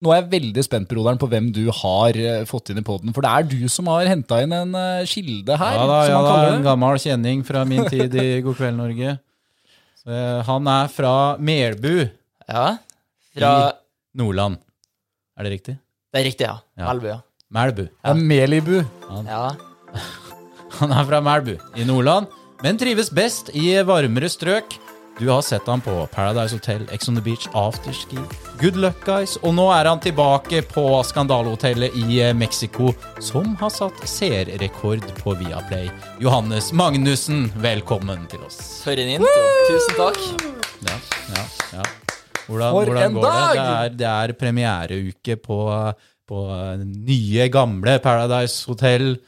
Nå er jeg veldig spent broderen, på hvem du har eh, fått inn i poden. For det er du som har henta inn en eh, kilde her. Ja da, som ja man da, en gammel kjenning fra min tid i God kveld, Norge. Så, eh, han er fra Melbu Ja. Fra i Nordland. Er det riktig? Det er riktig, ja. Ja. Melbu, ja. Melbu. Ja. Melibu. Melibu. ja. Han er fra Melbu i Nordland, men trives best i varmere strøk. Du har sett han på Paradise Hotel, Ex on the Beach, Afterski, Good Luck Guys, og nå er han tilbake på skandalehotellet i eh, Mexico, som har satt seerrekord på Viaplay. Johannes Magnussen, velkommen til oss. For en intro. Tusen takk. Ja, ja, ja. Hvordan, For hvordan en går dag! det? Det er, det er premiereuke på, på nye, gamle Paradise Hotel.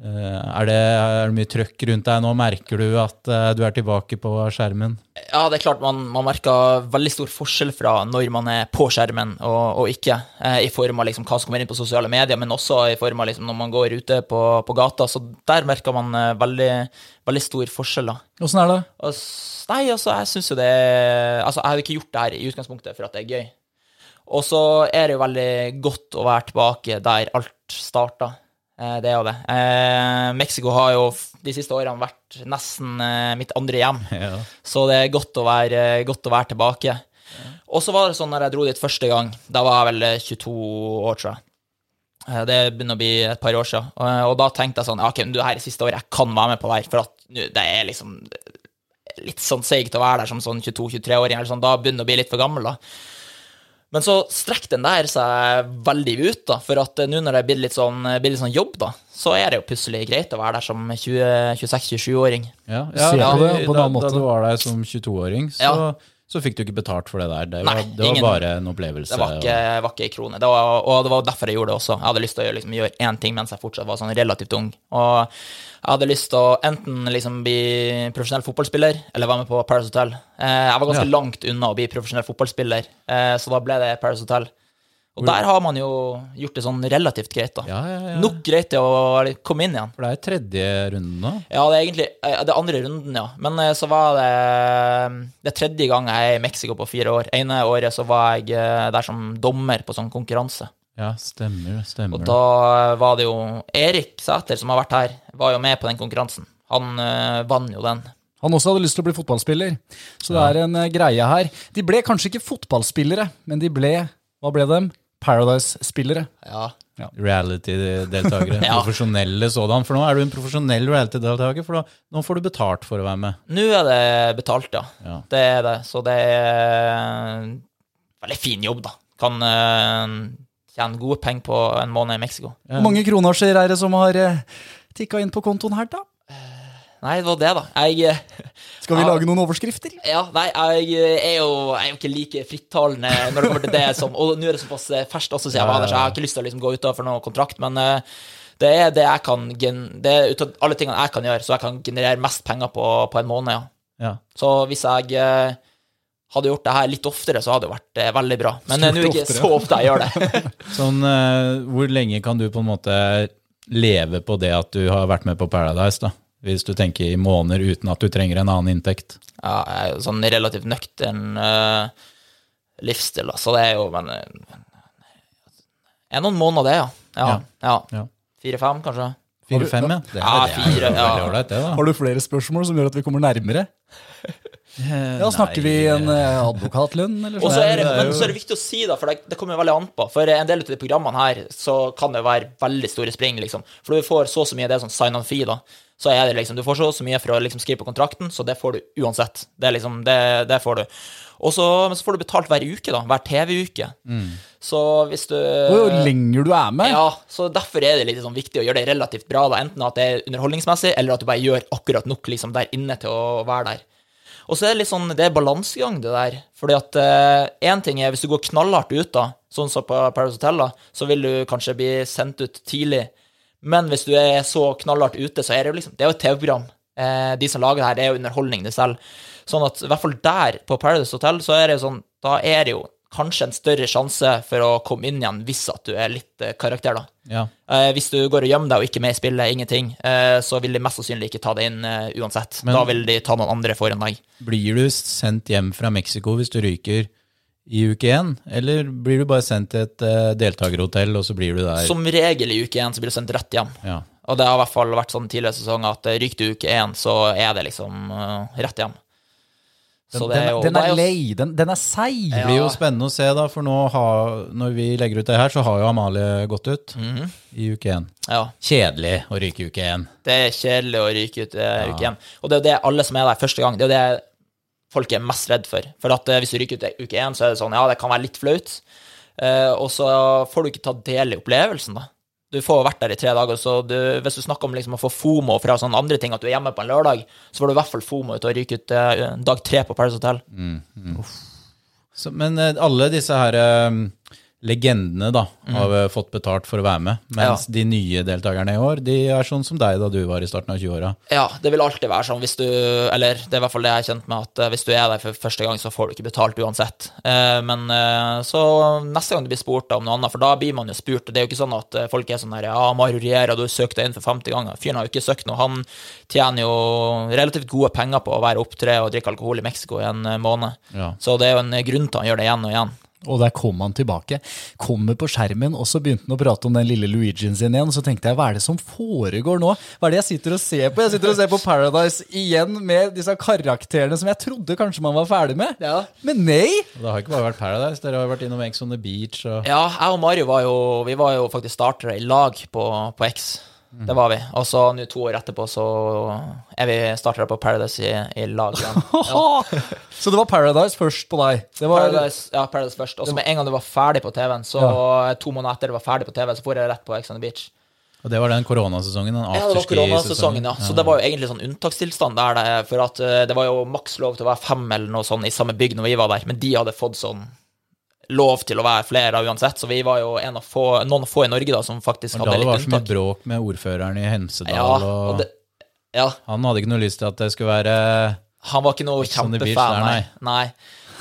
Eh, Er det, er det mye trøkk rundt deg nå? Merker du at eh, du er tilbake på skjermen? Ja, det er klart man, man merker veldig stor forskjell fra når man er på skjermen og, og ikke, eh, i form av liksom hva som kommer inn på sosiale medier, men også i form av liksom når man går ute på, på gata. Så der merker man veldig, veldig stor forskjell. da. Åssen er det? Og, nei, altså, jeg syns jo det Altså, jeg hadde ikke gjort det her i utgangspunktet for at det er gøy. Og så er det jo veldig godt å være tilbake der alt starta. Eh, Det er jo det. Eh, Mexico har jo de siste årene vært nesten eh, mitt andre hjem. Ja. Så det er godt å være, godt å være tilbake. Og så var det sånn når jeg dro dit første gang, da var jeg vel eh, 22 år, tror jeg. Eh, Det begynner å bli et par år siden. Og, og da tenkte jeg sånn, ja, ok, men det her er siste året, jeg kan være med på det her, for at det er liksom litt sånn seigt å være der som sånn 22-23-åring, sånn, da begynner jeg å bli litt for gammel, da. Men så strekk den der seg veldig ut, da, for at eh, nå når det blir litt sånn, blir litt sånn jobb, da, så er det jo plutselig greit å være der som 26-27-åring. Ja, ja, ja, på det på en da, annen måte. da du var der som 22-åring, så, Ja. Så fikk du ikke betalt for det der. Det Nei, var, det var ingen- bare en opplevelse. Det var ikke, var ikke en krone. Det var, og det var derfor jeg gjorde det også. Jeg hadde lyst til å gjøre, liksom, gjøre én ting mens jeg fortsatt var sånn relativt ung. Og jeg hadde lyst til å enten liksom bli profesjonell fotballspiller eller være med på Paris Hotel. Eh, Jeg var ganske Ja. langt unna å bli profesjonell fotballspiller, eh, så da ble det Paris Hotel. Og der har man jo gjort det sånn relativt greit, da. Ja, ja, ja. Nok greit til å komme inn igjen. For det er tredje runden nå. Ja, det er egentlig eh, det er andre runden, ja. Men eh, så var det det er tredje gang jeg er i Mexico på fire år. ene året så var jeg eh, der som dommer på sånn konkurranse. Ja, stemmer, stemmer. Og da var det jo Erik Sæter, som har vært her, var jo med på den konkurransen. Han uh, vant jo den. Han også hadde lyst til å bli fotballspiller. Så det er en eh, greie her. De ble kanskje ikke fotballspillere, men de ble Hva ble dem? Paradise-spillere. Ja. Reality-deltakere. Ja. Profesjonelle sådan. For nå er du en profesjonell reality-deltaker, for da, nå får du betalt for å være med. Nå er det betalt, ja. Ja. Det er det. Så det er veldig fin jobb, da. Kan uh, tjene gode penger på en måned i Mexico. Hvor mange kroner er det som har uh, tikka inn på kontoen her, da? Nei, det var det, da. Jeg eh, Skal vi Ja. lage noen overskrifter? Ja, nei, jeg er jo, jeg er jo ikke like frittalende når det kommer til det som Og nå er det såpass eh, ferskt også, siden jeg var der, så jeg har ikke lyst til å liksom gå utover noen kontrakt, men eh, det er det jeg kan Det er ut av alle tingene jeg kan gjøre, så jeg kan generere mest penger på, på en måned, ja. Ja. Så hvis jeg eh, hadde gjort det her litt oftere, så hadde det vært eh, veldig bra. Men eh, nå er det ikke oftere. så ofte jeg gjør det. Sånn, eh, hvor lenge kan du på en måte leve på det at du har vært med på Paradise, da? Hvis du tenker i måneder uten at du trenger en annen inntekt. ja, jeg er jo sånn relativt nøktern uh, livsstil, så det er jo Men er noen måneder, det, ja. Ja. Ja. ja. Ja. Fire-fem, kanskje. Fire-fem, ja. Det Ja, det fire, ja. veldig ålreit, det, da. Har du flere spørsmål som gjør at vi kommer nærmere? Ja, Snakker vi en eh, advokatlønn, eller Og så sånn? er det, det men så er det viktig å si, da, for det, det kommer veldig an på. For en del av de programmene her, så kan det være veldig store spring, liksom. For du får så og så mye, det er sånn sign on fee, da. Så er det liksom, du får så og så mye for å liksom skrive på kontrakten, så det får du uansett. Det er liksom, det, det får du. Og så, men så får du betalt hver uke, da. Hver TV-uke. Så hvis du jo lenger du er med Ja, så derfor er det litt sånn viktig å gjøre det relativt bra, da. Enten at det er underholdningsmessig, eller at du bare gjør akkurat nok liksom der inne til å være der. Og så er det litt sånn, det er balansegang, det der. Fordi at én ting er hvis du går knallhardt ut, da, sånn som på Paradise Hotel, da, så vil du kanskje bli sendt ut tidlig. Men hvis du er så knallhardt ute, så er det jo liksom Det er jo et TV-program. Eh, de som lager det her, det er jo underholdning, det selv. Sånn at i hvert fall der, på Paradise Hotel, så er det jo sånn Da er det jo kanskje en større sjanse for å komme inn igjen hvis at du er litt eh, karakter, da. Ja. Eh, hvis du går og gjemmer deg og ikke er med i spillet, ingenting, eh, så vil de mest sannsynlig ikke ta deg inn eh, uansett. Men- da vil de ta noen andre foran deg. Blir du sendt hjem fra Mexico hvis du ryker i uke én, eller blir du bare sendt til et uh, deltakerhotell, og så blir du der? Som regel i uke én så blir du sendt rett hjem. Ja. Og det har i hvert fall vært sånn tidligere sesonger at eh, ryker du uke én, så er det liksom uh, rett hjem. Så Den, det er jo den det er lei. Den, den er seig. Det blir jo spennende å se, da, for nå har, når vi legger ut det her, så har jo Amalie gått ut Mhm. i uke én. Ja. Kjedelig å ryke i uke én. Det er kjedelig å ryke ut eh, uke én. Og det er jo det alle som er der første gang, det er jo det folk er mest redd for. For at eh, hvis du ryker ut i uke én, så er det sånn, ja, det kan være litt flaut. Eh, og så får du ikke ta del i opplevelsen, da. Du får vært der i tre dager, så du, hvis du snakker om liksom å få FOMO fra sånne andre ting, at du er hjemme på en lørdag, så får du i hvert fall FOMO ut å ryke ut eh, dag tre på Paris Hotel. Så, men eh, alle disse her eh, legendene da, har eh, fått betalt for å være med, mens de nye deltakerne i år, de er sånn som deg da du var i starten av 20-åra. Ja, det vil alltid være sånn hvis du Eller det er i hvert fall det jeg er kjent med, at eh, hvis du er der for første gang, så får du ikke betalt uansett. Eh, Men så neste gang du blir spurt om noe annet, for da blir man jo spurt. Det er jo ikke sånn at folk er sånn der Ja, Mario Riera, du har søkt deg inn for 50 ganger. Fyren har jo ikke søkt noe. Han tjener jo relativt gode penger på å være opptre og drikke alkohol i Mexico i en måned. Ja. Så det er jo en grunn til han gjør det igjen og igjen. Og der kom han tilbake. Kommer på skjermen, og så begynte han å prate om den lille Luigien sin igjen. Så tenkte jeg, hva er det som foregår nå? Hva er det jeg sitter og ser på? Jeg sitter og ser på Paradise igjen med disse karakterene som jeg trodde kanskje man var ferdig med. Ja. Men nei! Det har ikke bare vært Paradise, dere har vært innom Ex on the Beach og Ja, jeg og Mario var jo, vi var jo faktisk startere i lag på, på X. Det var vi. Og så nå to år etterpå så er vi startere på Paradise i, i lag igjen. Så det var Paradise først på deg. Det var, Paradise, ja, Paradise først. Og så med en gang det var ferdig på TV-en, så to måneder etter det var ferdig på TV, så får jeg rett på Ex on the Beach. Og det var den koronasesongen, den Ja, det var koronasesongen, afterski-sesongen. ja. Så det var jo egentlig sånn unntakstilstand der, for at eh, det var jo maks lov til å være fem eller noe sånn i samme bygg når vi var der, men de hadde fått sånn lov til å være flere uansett, så vi var jo en av få, noen få i Norge da som faktisk hadde da det var litt så mye unntak. bråk med ordføreren i Hemsedal, Ja, og, og det, ja, han hadde ikke noe lyst til at det skulle være Han var ikke noe kjempefan, nei. nei.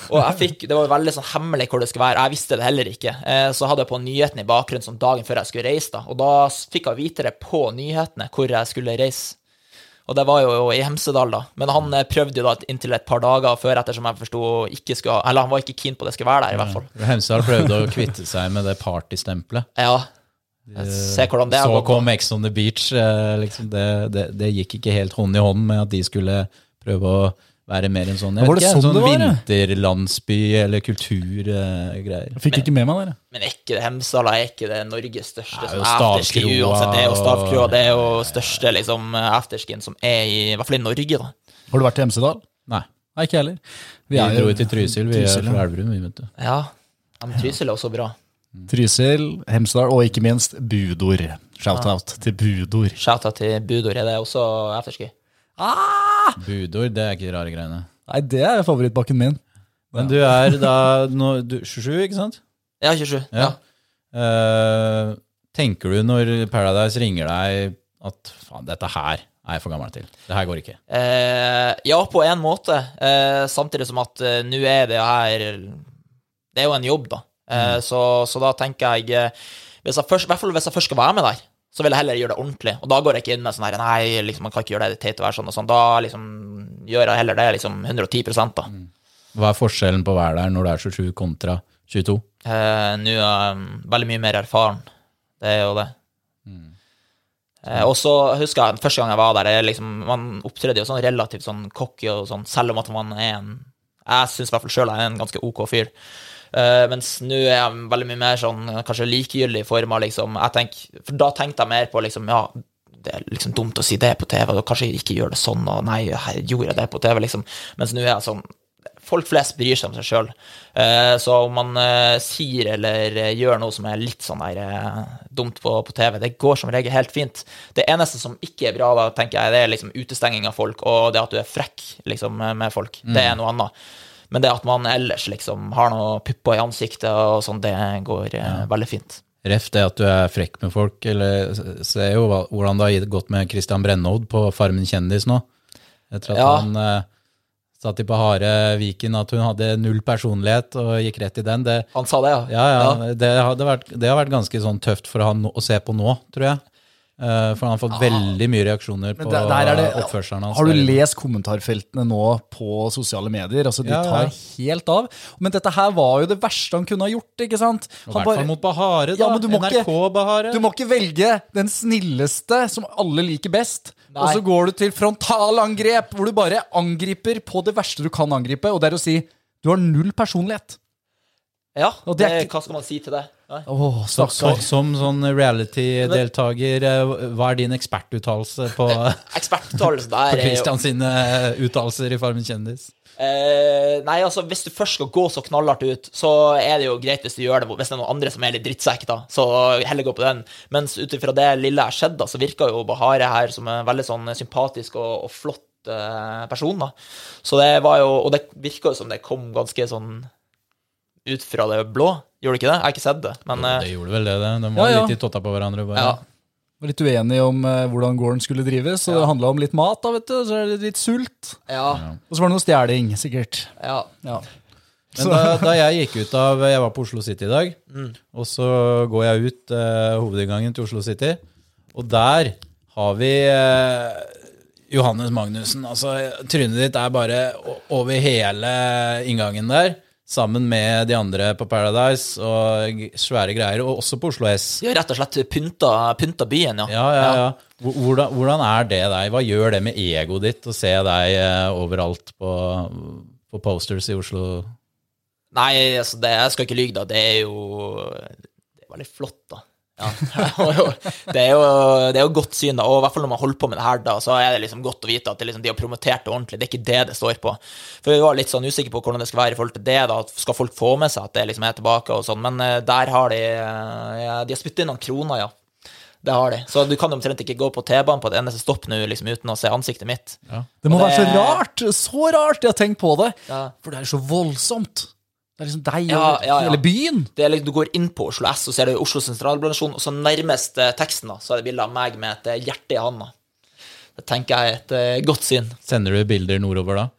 Og jeg fikk, Det var veldig sånn hemmelig hvor det skulle være. Jeg visste det heller ikke. Eh, Så hadde jeg på nyhetene i bakgrunnen som dagen før jeg skulle reise, da. Og da fikk jeg vite det på nyhetene hvor jeg skulle reise. Og det var jo i Hemsedal, da. Men han eh, prøvde jo da inntil et par dager før, ettersom jeg forsto ikke skulle Eller han var ikke keen på det skulle være der, i hvert fall. Hemsedal prøvde å kvitte seg med det partystempelet. Ja. Se hvordan det er. Så kom Ex on the Beach. eh, Liksom det, det, det gikk ikke helt hånd i hånd med at de skulle prøve å være mer en sånn, jeg vet ikke, sånn sånn det ja? vinterlandsby eller kulturgreier. Uh, fikk ikke med meg det. Men er ikke det Hemsedal er ikke det Norges største Det er jo sånn afterski stavkroa uansett. Det er jo stavkroa. Det er jo største liksom afterskien som er i I hvert fall i Norge, da. Har du vært i Hemsedal? Nei, Nei, ikke jeg heller. vi, er dro jo- til Trysil, vi Trysil, er fra Elverum, vi, vet du. Ja. ja men Trysil er også bra. Trysil, Hemsedal og ikke minst Budor. Shout-out til Budor. Shouta til Budor. Er det også afterski? Budord, det er ikke rare greiene. Nei, det er favorittbakken min. Men du er da nå, du, 27, ikke sant? Ja, 27. Ja. Ja. Eh, tenker du når Paradise ringer deg at faen, dette her er jeg for gammel til. Det her går ikke. Eh, ja, på en måte. Eh, samtidig som at eh, nå er det her Det er jo en jobb, da. Eh, så, så da tenker jeg eh, hvis jeg først, I hvert fall hvis jeg først skal være med der, så vil jeg heller gjøre det ordentlig. Og da går jeg ikke inn med sånn her Nei, liksom, man kan ikke gjøre det, det teit å være sånn og sånn. Da liksom gjør jeg heller det liksom 110 da. Hva er forskjellen på å være der når du er 27 kontra 22? Eh, Nå er jeg veldig mye mer erfaren. Det er jo det. Eh, og så husker jeg første gang jeg var der, er liksom, man opptredde jo sånn relativt sånn cocky og sånn, selv om at man er en Jeg syns i hvert fall sjøl jeg er en ganske OK fyr. Eh, mens nå er jeg veldig mye mer sånn kanskje likegyldig i form av liksom jeg tenk, For da tenkte jeg mer på liksom Ja, det er liksom dumt å si det på TV, og kanskje ikke gjør det sånn, og nei, jeg gjorde det på TV, liksom. Mens nå er jeg sånn Folk flest bryr seg om seg sjøl. Så om man eh, sier eller eh, gjør noe som er litt sånn der eh, dumt på, på TV, det går som regel helt fint. Det eneste som ikke er bra, da, tenker jeg, det er liksom utestenging av folk, og det at du er frekk liksom, med folk. Det er noe annet. Men det at man ellers liksom har noe pupper i ansiktet og sånn, det går ja. veldig fint. Ref det at du er frekk med folk, eller se jo hvordan det har gått med Christian Brennod på Farmen kjendis nå. Etter at Ja. han eh, satt i på harde Viken at hun hadde null personlighet og gikk rett i den. Det, Han sa det, ja, ja, Det, hadde vært, det har vært ganske sånn tøft for han å se på nå, tror jeg. Eh, For han har fått veldig mye reaksjoner på der, der er det, oppførselen hans. har du lest kommentarfeltene nå på sosiale medier? Altså, De Ja, ja. tar helt av. Men dette her var jo det verste han kunne ha gjort. ikke sant? I hvert fall mot Bahare, da. Ja, men du NRK-Bahare. Du må ikke velge den snilleste som alle liker best. Nei. Og så går du til frontalangrep, hvor du bare angriper på det verste du kan angripe, og det er å si du har null personlighet. Ja, Og det det, hva skal man si til det? Åh, Så, som sånn reality-deltaker, eh, hva er din ekspertuttalelse på, Ekspertuttalelse der på Christian sine eh, uttalelser i Farmen kjendis? Uh, nei, altså, hvis du først skal gå så knallhardt ut, så er det jo greit hvis du gjør det hvis det er noen andre som er litt drittsekk, da. Så heller gå på den. Mens ut ifra det lille jeg har sett, da, så virker jo Bahare her som en veldig sånn sympatisk og, og flott uh, person, da. Så det var jo Og det virka jo som det kom ganske sånn ut fra det blå. Gjorde det ikke det? Jeg har ikke sett det, men jo, Det gjorde vel det, det. De var Ja, ja. litt i totta på hverandre. Bare. ja. Var litt uenige om eh, hvordan gården skulle drives, og det handla om litt mat, da, vet du. Så er det litt sult. Ja. Og så var det noe stjeling, sikkert. ja. Ja. Men da, da jeg gikk ut av Jeg var på Oslo City i dag, og så går jeg ut eh, hovedinngangen til Oslo City, og der har vi eh, Johannes Magnussen. Altså, trynet ditt er bare over hele inngangen der, sammen med de andre på Paradise og svære greier, og også på Oslo S. Ja, rett og slett pynta, pynta byen, ja. Ja, ja, ja. Hvordan, hvordan er det deg? Hva gjør det med egoet ditt å se deg eh, overalt på, på posters i Oslo? Nei, altså, det, jeg skal ikke lyge, da. Det er jo Det er veldig flott, da. Ja. det, er jo, det er jo godt syn, da. Og i hvert fall når man holder på med det her, da, så er det liksom godt å vite at det liksom, de har promotert det ordentlig. Det er ikke det det står på. For vi var litt sånn usikre på hvordan det skal være i forhold til det. da, Skal folk få med seg at det liksom er tilbake og sånn? Men eh, der har de eh, ja, De har spyttet inn noen kroner, ja. Det har de. Så du kan omtrent ikke gå på T-banen på et eneste stopp nå liksom, uten å se ansiktet mitt. Det må det... være så rart! Så rart! Jeg har tenkt på det. Ja. For det er så voldsomt. Det er liksom deg Ja, og ja, ja. hele byen. Det er liksom, Du går inn på Oslo S, og ser det Oslo sentralbladsjon, og så nærmest eh, teksten da, så er det bilde av meg med et eh, hjerte i handa. Det tenker jeg er et eh, godt syn. Sender du bilder nordover da?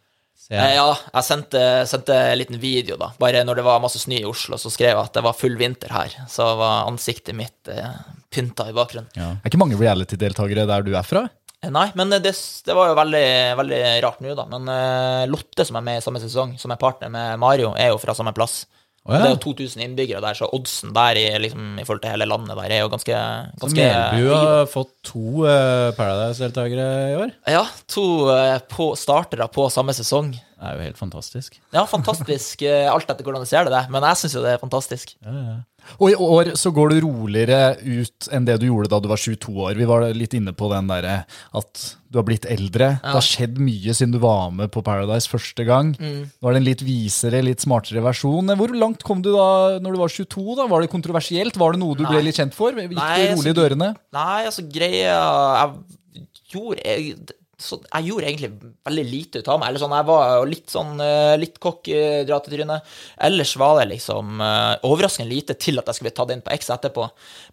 Eh, ja, jeg sendte, sendte en liten video, da. Bare når det var masse snø i Oslo, så skrev jeg at det var full vinter her. Så var ansiktet mitt eh, pynta i bakgrunnen. Ja. Er ikke mange reality-deltakere der du er fra. Nei, men det, det var jo veldig, veldig rart nå, da. Men uh, Lotte, som er med i samme sesong, som er partner med Mario, er jo fra samme plass. Oh, ja. Det er jo 2000 innbyggere der, så oddsen der i, liksom, i forhold til hele landet der er jo ganske, ganske Melbu har fått to uh, Paradise-deltakere i år. Ja, to uh, på startere på samme sesong. Det er jo helt fantastisk. Ja, fantastisk, eh, alt etter hvordan du ser det, det. Men jeg syns jo det er fantastisk. Ja, ja. Og i år så går du roligere ut enn det du gjorde da du var 22 år. Vi var litt inne på den derre at du har blitt eldre. Det har skjedd mye siden du var med på Paradise første gang. Mm. Nå er det en litt visere, litt smartere versjon. Hvor langt kom du da når du var 22? da? Var det kontroversielt? Var det noe du ble litt kjent for? Gikk Nei, det rolig i altså, dørene? Nei, altså, greia Jeg gjorde jeg, så jeg gjorde egentlig veldig lite ut av meg. Eller sånn, Jeg var litt sånn eh, litt cocky, dra til trynet. Ellers var det liksom eh, overraskende lite til at jeg skulle bli tatt inn på X etterpå.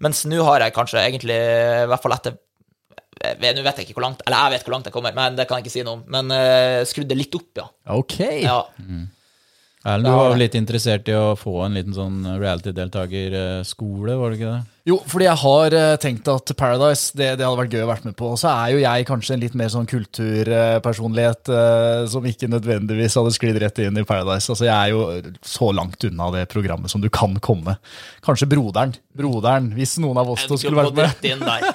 Mens nå har jeg kanskje egentlig, i hvert fall etter Nå vet jeg ikke hvor langt Eller jeg vet hvor langt jeg kommer, men det kan jeg ikke si noe om. Men uh, skrudd det litt opp, ja. Ok. ja. Erlend, du var litt interessert i å få en liten sånn reality-deltakerskole, var det ikke det? Jo, fordi jeg har eh, tenkt at Paradise det, det hadde vært gøy å være med på. Og så er jo jeg kanskje en litt mer sånn kulturpersonlighet eh, som ikke nødvendigvis hadde sklidd rett inn i Paradise. Altså Jeg er jo så langt unna det programmet som du kan komme. Kanskje broderen. Broderen, hvis noen av oss to skulle vært med. Rett inn der.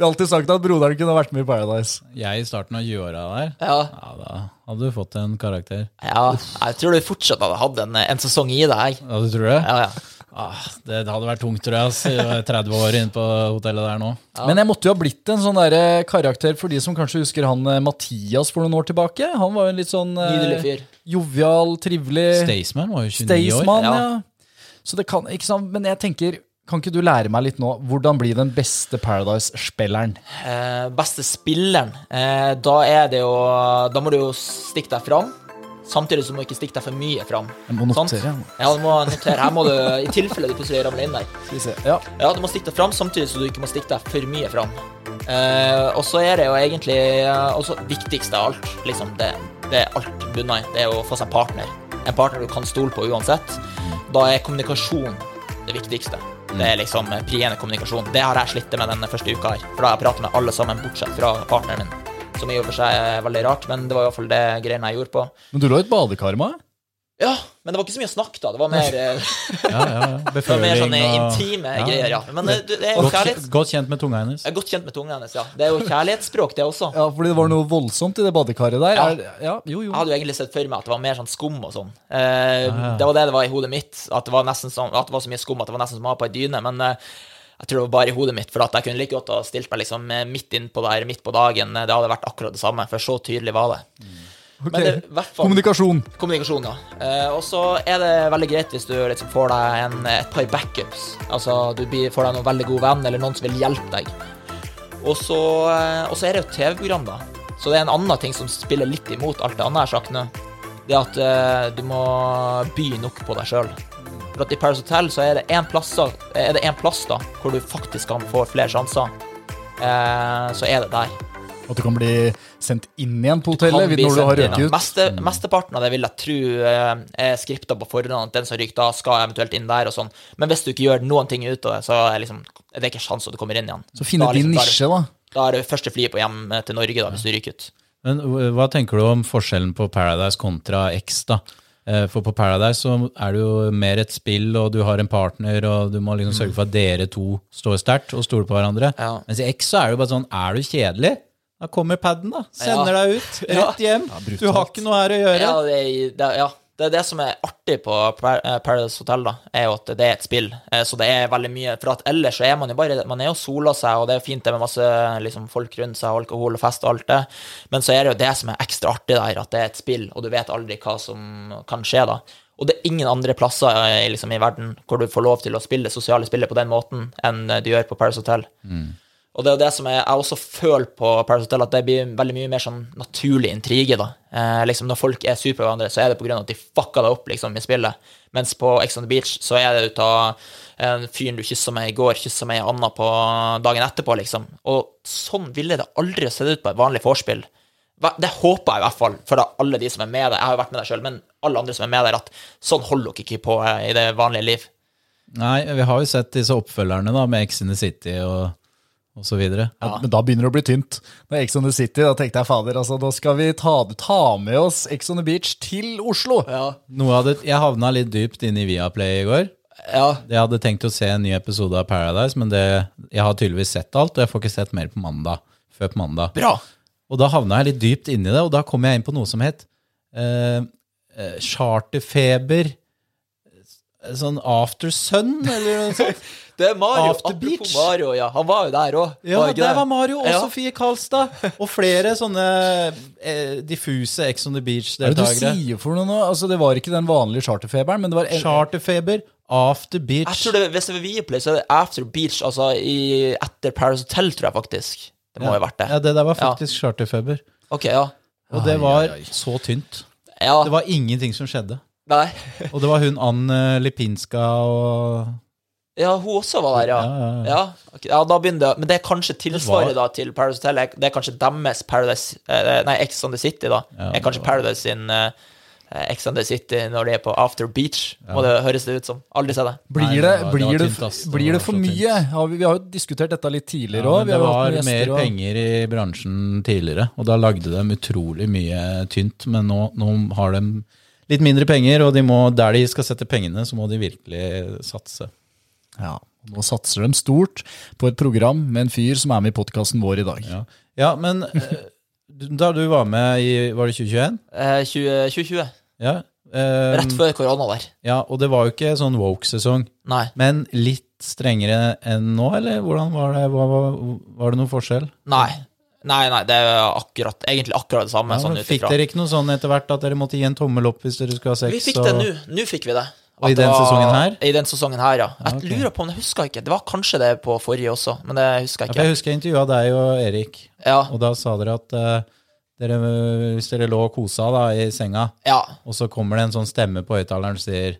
Vi har alltid sagt at broderen kunne vært med i Paradise. Jeg i starten av 20-åra der, Ja. ja, da hadde du fått en karakter. ja. Jeg tror du fortsatt hadde hatt en, en sesong i deg. Ja, du tror det? Ja, ja. Ah, det hadde vært tungt, tror jeg. ass. Jeg 30 år inne på hotellet der nå. Men jeg måtte jo ha blitt en sånn der karakter for de som kanskje husker han eh, Mathias for noen år tilbake. Han var jo en litt sånn eh, jovial, trivelig Staysman var jo 29 år. Staysman, ja. Ja. Så det kan, ikke sant? Men jeg tenker, kan ikke du lære meg litt nå, hvordan bli den beste Paradise-spilleren? Eh, beste spilleren, eh, da er det jo Da må du jo stikke deg fram. Samtidig så må du ikke stikke deg for mye fram. Jeg må Sant? notere. Ja, du må notere. Her må du, I tilfelle du plutselig ramler inn der. Skal vi se. Ja. Ja, du må stikke deg fram samtidig så du ikke må stikke deg for mye fram. Eh, og så er det jo egentlig eh, også viktigste av alt, liksom det, det er alt bunna i, det er å få seg en partner. En partner du kan stole på uansett. Da er kommunikasjon det viktigste. Det er liksom eh, priene kommunikasjon. Det har jeg slitt med den første uka her. For da har jeg pratet med alle sammen, bortsett fra partneren min. Som i og for seg er veldig rart, men det var i hvert fall det greiene jeg gjorde på. Men du lå i et badekar med? Ja, men det var ikke så mye snakk, da. Det var mer, eh, Ja, ja, ja. det var mer sånne intime Ja. greier, ja. Men eh, det, det er jo Godt, godt kjent med tunga hennes. Er godt kjent med tunga hennes, ja. Det er jo kjærlighetsspråk, det også. Ja, fordi det var noe voldsomt i det badekaret der. Ja. Er, ja, jo, jo. Jeg hadde jo egentlig sett for meg at det var mer sånn skum og sånn. Eh, Det var det det var i hodet mitt, at det var sånn, at det var så mye skum at det var nesten som å ha på ei dyne. Men eh, jeg tror det var bare i hodet mitt, for at jeg kunne like godt ha stilt meg liksom eh, midt innpå der, midt på dagen. Det hadde vært akkurat det samme, for så tydelig var det. Ok. Men det, hvert fall Kommunikasjon. kommunikasjon, ja. Eh, og så er det veldig greit hvis du liksom får deg en, et par backups. Altså du blir, får deg noen veldig god venn, eller noen som vil hjelpe deg. Og så, så er det jo TV-program, da. Så det er en annen ting som spiller litt imot alt det andre jeg har sagt nå. Det er at eh, du må by nok på deg sjøl. For at i Paris Hotel så er det én plass, det en plass da, hvor du faktisk kan få flere sjanser. Eh, så er det der. At du kan bli sendt inn igjen på hotellet når du har røket ut. Meste, Mesteparten av det vil jeg tro eh, er skripta på forhånd. at Den som ryker da, skal eventuelt inn der og sånn. Men hvis du ikke gjør noen ting ut av det, så er, liksom, er det ikke sjanse at du kommer inn igjen. Så finne er din liksom- er- nisje, da. Da er det første flyet på hjem til Norge, da, hvis du ryker ut. Men uh, hva tenker du om forskjellen på Paradise kontra X, da? Eh, For på Paradise så er det jo mer et spill, og du har en partner, og du må liksom sørge for at dere to står sterkt og stoler på hverandre. Ja. Mens i X så er det jo bare sånn, er du kjedelig? Da kommer padden, da. Sender Ja. deg ut. Rett hjem. Ja, du har ikke noe her å gjøre. Ja, det, det, ja. det er det som er artig på eh, Paradise Hotel, da, er jo at det er et spill. Eh, Så det er veldig mye For at ellers så er man jo bare Man er jo sola seg, og det er fint det med masse liksom, folk rundt seg, alkohol og fest og alt det, men så er det jo det som er ekstra artig der, at det er et spill, og du vet aldri hva som kan skje da. Og det er ingen andre plasser eh, liksom, i verden hvor du får lov til å spille det sosiale spillet på den måten enn du gjør på Paradise Hotel. Og det er jo det som jeg, jeg også føler på Paris Hotel, at det blir veldig mye mer sånn naturlig intrige, da. Eh, liksom Når folk er sure på hverandre, så er det av at de fucka deg opp, liksom, i spillet. Mens på Ex on the Beach så er det ut av en fyren du kyssa med i går, kyssa med ei anna på dagen etterpå, liksom. Og sånn ville det aldri sett ut på et vanlig vorspiel. Det håper jeg i hvert fall for da alle de som er med der. Jeg har jo vært med der sjøl, men alle andre som er med der, at sånn holder dere ikke på eh, i det vanlige liv. Nei, vi har jo sett disse oppfølgerne da, med X in the City og, og så videre. Ja, men da begynner det å bli tynt. Når Ex on the City, da tenkte jeg fader, altså, da skal vi ta, ta med oss Ex on the Beach til Oslo. Ja. Noe av det, jeg havna litt dypt inne i Viaplay i går. Ja. Jeg hadde tenkt å se en ny episode av Paradise, men det, jeg har tydeligvis sett alt, og jeg får ikke sett mer på mandag. Før på mandag. Bra. Og da havna jeg litt dypt inni det, og da kom jeg inn på noe som het eh, eh, charterfeber eh, Sånn After Sun, eller noe sånt. Det er Mario. After Apropos Beach. Mario, ja. Han var jo der òg. Ja, der var Mario og Ja. Sofie Karlstad. Og flere sånne eh, diffuse Ex on the Hva er det du sier for noe nå? Altså, det var ikke den vanlige charterfeberen, men det var en, Charterfeber, After Beach. Jeg tror det, Hvis det var Viaplay, så er det After Beach, altså i, etter Paris Hotel, tror jeg faktisk. Det må jo ha vært det. Ja, det der var faktisk charterfeber. Ok, ja. Og det var ai, ai. så tynt. Ja, Det var ingenting som skjedde. nei. Og det var hun Ann eh, Lipinska og Ja, hun også var der, ja. Ja, ja, ja. Ja, ok, ja da begynner det Men det er kanskje tilsvaret da til Paradise Hotel. Det er kanskje deres Paradise eh, Nei, Ex on the City, da. Ja, er kanskje det var- Paradise sin eh, Ex on the City når de er på After Beach. Må det høres det ut som. Aldri sett det. Blir Nei, det, det var- det blir var det, tynt, ass. Det blir det for så mye? Har vi, vi har jo diskutert dette litt tidligere Ja, òg. men det var mer penger i bransjen tidligere, og da lagde de utrolig mye tynt. Men nå, nå har de litt mindre penger, og de må, der de skal sette pengene, så må de virkelig satse. Ja, nå satser de stort på et program med en fyr som er med i podkasten vår i dag. Ja, ja men eh, da du var med i Var det 2021? Eh, 20, 2020. Ja. eh, Rett før korona der. ja, og det var jo ikke sånn woke-sesong, Nei. men litt strengere enn nå, eller hvordan var det? Var, var, var det noen forskjell? Nei. Nei, nei, det er akkurat, egentlig akkurat det samme. Ja, sånn fikk dere ikke noe sånn etter hvert at dere måtte gi en tommel opp hvis dere skulle ha sex? Vi fikk og- det nå. Nå fikk vi det. Og i den var- sesongen her? I den sesongen her, ja. Jeg okay. lurer på om det husker jeg ikke. Det var kanskje det på forrige også, men det husker jeg jeg Ja, jeg husker jeg intervjua deg og Erik, Ja, og da sa dere at uh, dere, hvis dere lå og kosa da, i senga, ja. og så kommer det en sånn stemme på høyttaleren og sier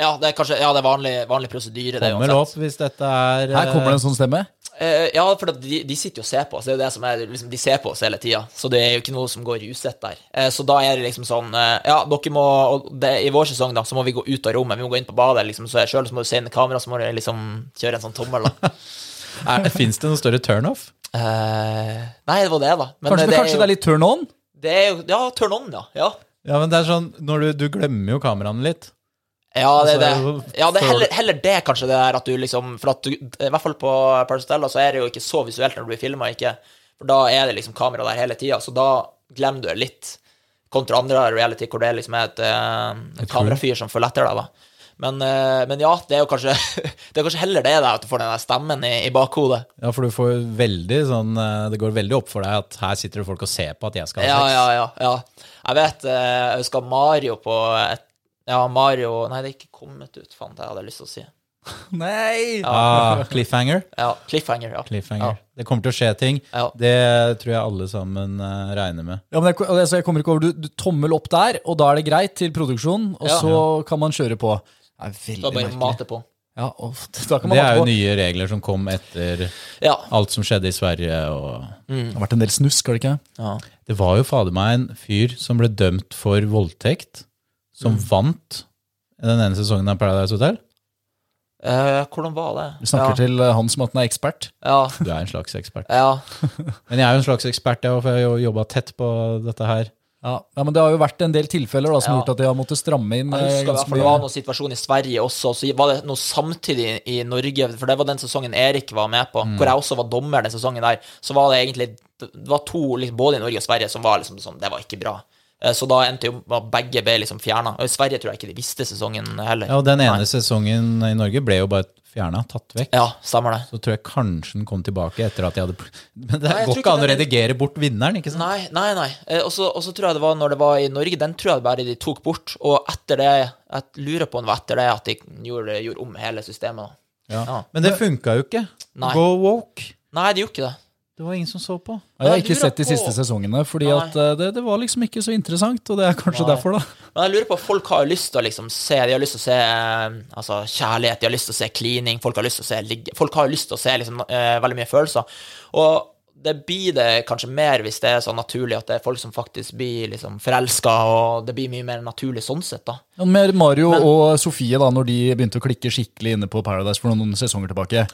Ja, det er kanskje ja, det er vanlig, vanlig prosedyre, det opp hvis dette er Her kommer det en sånn stemme. Eh, ja, for de, de sitter jo og ser på oss. Det er jo det som er, liksom, de ser på oss hele tida. Så det er jo ikke noe som går usett der. Eh, så da er det liksom sånn eh, Ja, dere må og det, I vår sesong da, så må vi gå ut av rommet. Vi må gå inn på badet. liksom, Så sjøl må du se inn i kamera, så må du liksom kjøre en sånn tommel. da. Fins det noe større turnoff? Eh, nei, det var det, da. Men Kanskje, det, kanskje er det er litt turn on? det er jo Ja, turn on, ja. Ja, Ja, men det er sånn når du, du glemmer jo kameraene litt. Ja det, Altså, det, ja, det er heller, heller det, kanskje, det der at du liksom For at du, i hvert fall på Parastella så er det jo ikke så visuelt når du blir filma, ikke For da er det liksom kamera der hele tida, så da glemmer du det litt. Kontra andre reality hvor det liksom er et, et kamerafyr som følger etter deg, da. Men, eh, men ja, det er jo kanskje Det er kanskje heller det, da, at du får den der stemmen i, i bakhodet. Ja, for du får veldig sånn eh, Det går veldig opp for deg at her sitter det folk og ser på at jeg skal ha sex. ja, ja. ja. ja. Jeg vet eh, Jeg husker Mario på et Ja, Mario Nei, det er ikke kommet ut, fant det hadde jeg lyst til å si. Nei! Ah, cliffhanger. Ja, Cliffhanger, ja. cliffhanger. Ja. Det kommer til å skje ting. Ja. Det tror jeg alle sammen uh, regner med. Ja, men jeg, altså, jeg kommer ikke over, du, du tommel opp der, og da er det greit til produksjon, og Ja. så kan man kjøre på. Det er veldig Da bare mate på. Ja, og, da kan man Det er mate jo på. nye regler som kom etter Ja. alt som skjedde i Sverige. og... Det har vært en del snusk, har det ikke? ja. Det var jo fader meg en fyr som ble dømt for voldtekt, som Mm. vant den ene sesongen av Paradise Hotel. Eh, hvordan var det? Vi snakker ja. til eh, han som at han er ekspert. Ja. Du er en slags ekspert. ja. Men jeg er jo en slags ekspert, jeg, for jeg har jo jobba tett på dette her. Ja. ja, Men det har jo vært en del tilfeller da, som har gjort at de har måttet stramme inn Jeg eh, husker ganske det var noen situasjon i Sverige også, så var det noe samtidig i Norge, for det var den sesongen Erik var med på, hvor jeg også var dommer den sesongen der, så var det egentlig Det var to, liksom, både i Norge og Sverige, som var liksom sånn Det var ikke bra. Eh, Så da endte jo begge ble liksom fjerna. I Sverige tror jeg ikke de visste sesongen heller. Ja, og Den ene Nei. sesongen i Norge ble jo bare fjerna, tatt vekk. Ja, stemmer det. Så tror jeg kanskje den kom tilbake etter at de hadde Men det Nei, går ikke an å redigere bort vinneren, ikke sant? Nei, nei, nei. Eh, Og så tror jeg det var når det var i Norge, den tror jeg bare de tok bort. Og etter det Jeg lurer på om det var etter det at de gjorde, gjorde om hele systemet. Ja. Ja. Men det funka jo ikke. Nei. Go woke. Nei, de gjorde ikke det. Det var ingen som så på. Ja, jeg har ikke sett de på- siste sesongene, fordi at eh, det, det var liksom ikke så interessant, og det er kanskje Nei. derfor, da. Men jeg lurer på, folk har jo lyst til å liksom se De har lyst til å se eh, altså, kjærlighet, de har lyst til å se klining, folk har lyst til å se ligge Folk har jo lyst til å se liksom, eh, veldig mye følelser. Og det blir det kanskje mer hvis det er så naturlig at det er folk som faktisk blir liksom forelska, og det blir mye mer naturlig sånn sett, da. Ja, Med Mario og Sofie, da når de begynte å klikke skikkelig inne på Paradise for noen sesonger tilbake,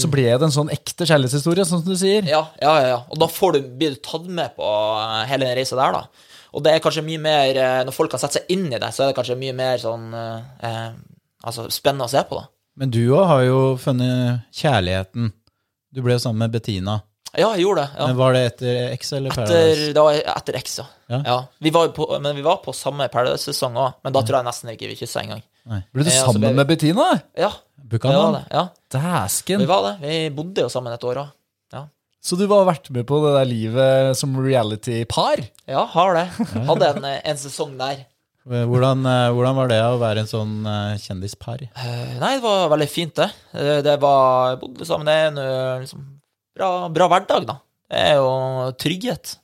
så ble det en sånn ekte kjærlighetshistorie, sånn som du sier. Ja, ja, ja. Og da får du, blir du tatt med på eh, hele den reisa der, da. Og det er kanskje mye mer eh, Når folk kan sette seg inn i det, så er det kanskje mye mer sånn eh, eh, Altså spennende å se på, da. Men du òg har jo funnet kjærligheten. Du ble jo sammen med Bettina. Ja, jeg gjorde det. Ja. Men Var det etter X eller Etter, Paradise? det var etter X, ja. Ja. ja. Vi var på, men vi var på samme Paradise-sesong òg, men da tror jeg nesten ikke vi kyssa engang. Ble du Ja, sammen ble vi- med Bettina? Ja, det. Ja, vi var det. Vi bodde jo sammen et år òg. Ja. Så du har vært med på det der livet som reality-par? ja, har det. Hadde en, eh, en sesong der. Hvordan, eh, hvordan var det å være en sånn eh, kjendispar? Eh, Nei, det var veldig fint, det. Eh, Det var jeg bodde sammen. med en eh, liksom, bra, bra hverdag, da. Det er jo trygghet.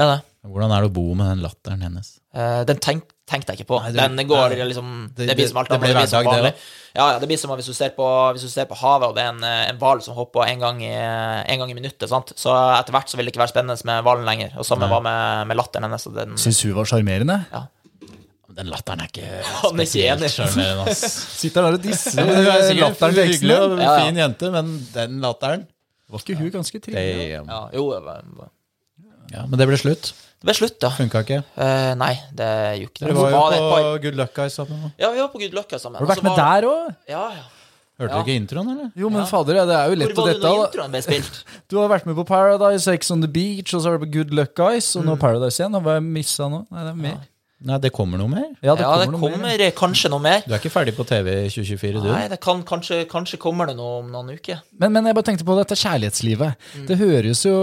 Er det. Hvordan er det å bo med den latteren hennes? Uh, Den tenk, tenkte jeg ikke på. Nei, det- den går nei. liksom Det- Det, blir som alt det annet. blir Det blir som det vanlig. Ja, ja, det blir som hvis du ser på, hvis du ser på havet, og det er en, eh, en hval som hopper en gang, i, en gang i minuttet. sant? Så etter hvert så vil det ikke være spennende med hvalen lenger. Og samme var med, med latteren hennes. Den, Syns hun var sjarmerende? Den latteren er ikke Han er ikke enig. sjarmerende, ass. Sitter der og disser Hun er sikkert eksen hyggelig og. Ja, ja. fin jente, men den latteren Var ikke hun ganske trivelig? Damn. ja, jo, jeg var- Ja, men det ble slutt. det ble slutt, ja. Funka ikke. Eh, nei, det gjorde ikke Dere det. var jo det et på par- Good Luck Guys sammen. Ja, vi var på Good Lucka sammen. Har du vært med var- der òg? Ja, ja. Hørte Ja. du ikke introen, eller? Jo, men Ja. fader, ja, det er jo Hvor lett å var det dette. når da. introen ble spilt? Du har vært med på Paradise, Ex on the Beach, og så har du på Good Luck Guys, og nå Paradise igjen. Hva Har jeg missa nå? Nei, det er mer. Nei, det kommer noe mer. Ja, det ja, det kommer noe kommer mer. kanskje noe mer. Du er ikke ferdig på TV i 2024, du? Nei, det kan kanskje, kanskje kommer det noe om noen uker. Men, men jeg bare tenkte på dette kjærlighetslivet. Det høres jo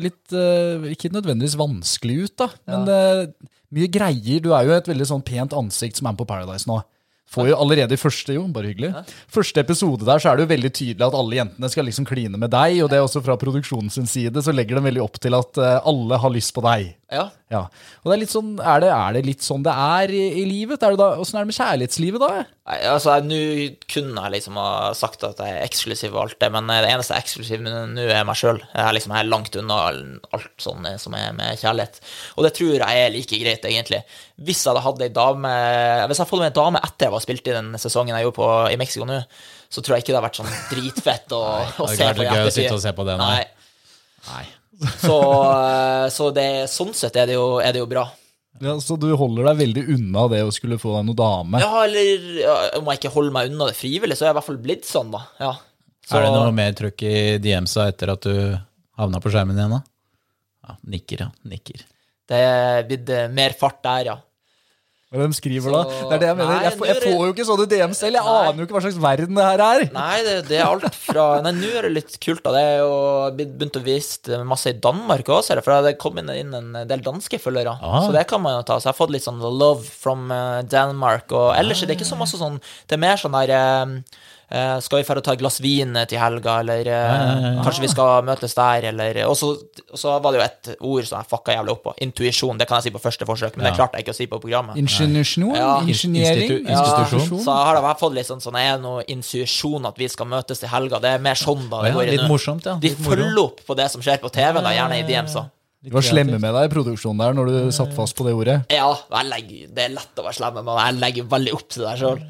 litt eh, Ikke nødvendigvis vanskelig ut, da, men eh, mye greier. Du er jo et veldig sånn pent ansikt som er med på Paradise nå. Får jo allerede i første jo, bare hyggelig. Første episode der så er det jo veldig tydelig at alle jentene skal liksom kline med deg, og det er også fra produksjonens side så legger de veldig opp til at eh, alle har lyst på deg. Ja. Ja. Og det er litt sånn, er det, er det litt sånn det er i, i livet? Er da, hvordan er det med kjærlighetslivet, da? Nei, altså, Nå kunne jeg liksom ha sagt at jeg er eksklusiv og alt det, men det eneste eksklusive nå er meg sjøl. Jeg er liksom er langt unna alt sånn eh, som er med kjærlighet. Og det tror jeg er like greit, egentlig. Hvis jeg hadde hatt ei dame Hvis jeg hadde fått meg en dame etter jeg var spilt i den sesongen jeg gjorde på, i Mexico nå, så tror jeg ikke det hadde vært sånn dritfett å, å er se på i å ettertid. nei. nei. Så, eh, så det, sånn sett er det jo, er det jo bra. Ja, så du holder deg veldig unna det å skulle få deg noe dame? Ja, eller ja, om jeg ikke holder meg unna det frivillig, så er jeg i hvert fall blitt sånn, da. Ja. Så, Er det noe mer trøkk i DM-sa etter at du havna på skjermen igjen, da? Ja, nikker, ja. Nikker. Det er blitt eh, mer fart der, ja. Hva de skriver da? Det er det jeg mener. Nei, Jeg jeg det- får jo ikke sånne DM selv. Jeg Nei. aner jo ikke hva slags verden det her er. Nei, det, det er alt fra Nei, nå er det litt kult, da. Det er jo begynt å vise masse i Danmark også, ser jeg, for det kom inn en del danske følgere. Ah. Så det kan man jo ta. Så jeg har fått litt sånn love from eh, Denmark. Og ellers er det ikke så masse sånn Det er mer sånn der eh, Skal vi dra og ta et glass vin til helga, eller ja, kanskje vi skal møtes der, eller Og så og så var det jo et ord som jeg fucka jævlig opp på. Intuisjon. Det kan jeg si på første forsøk, men det klarte jeg ikke å si på programmet. Ingeniørsjon? Ja. Ingeniering? Institu- institusjon. Så har det bare fått litt sånn sånn Er noe intuisjon at vi skal møtes til helga? Det er mer sånn, da. Det ja, går inn. litt morsomt, ja. De følger opp på det som skjer på TV, da, gjerne i DM-så. De var slemme med deg i produksjonen der når du satt fast på det ordet. Ja, jeg legger, det er lett å være slem, men jeg legger veldig opp til det sjøl.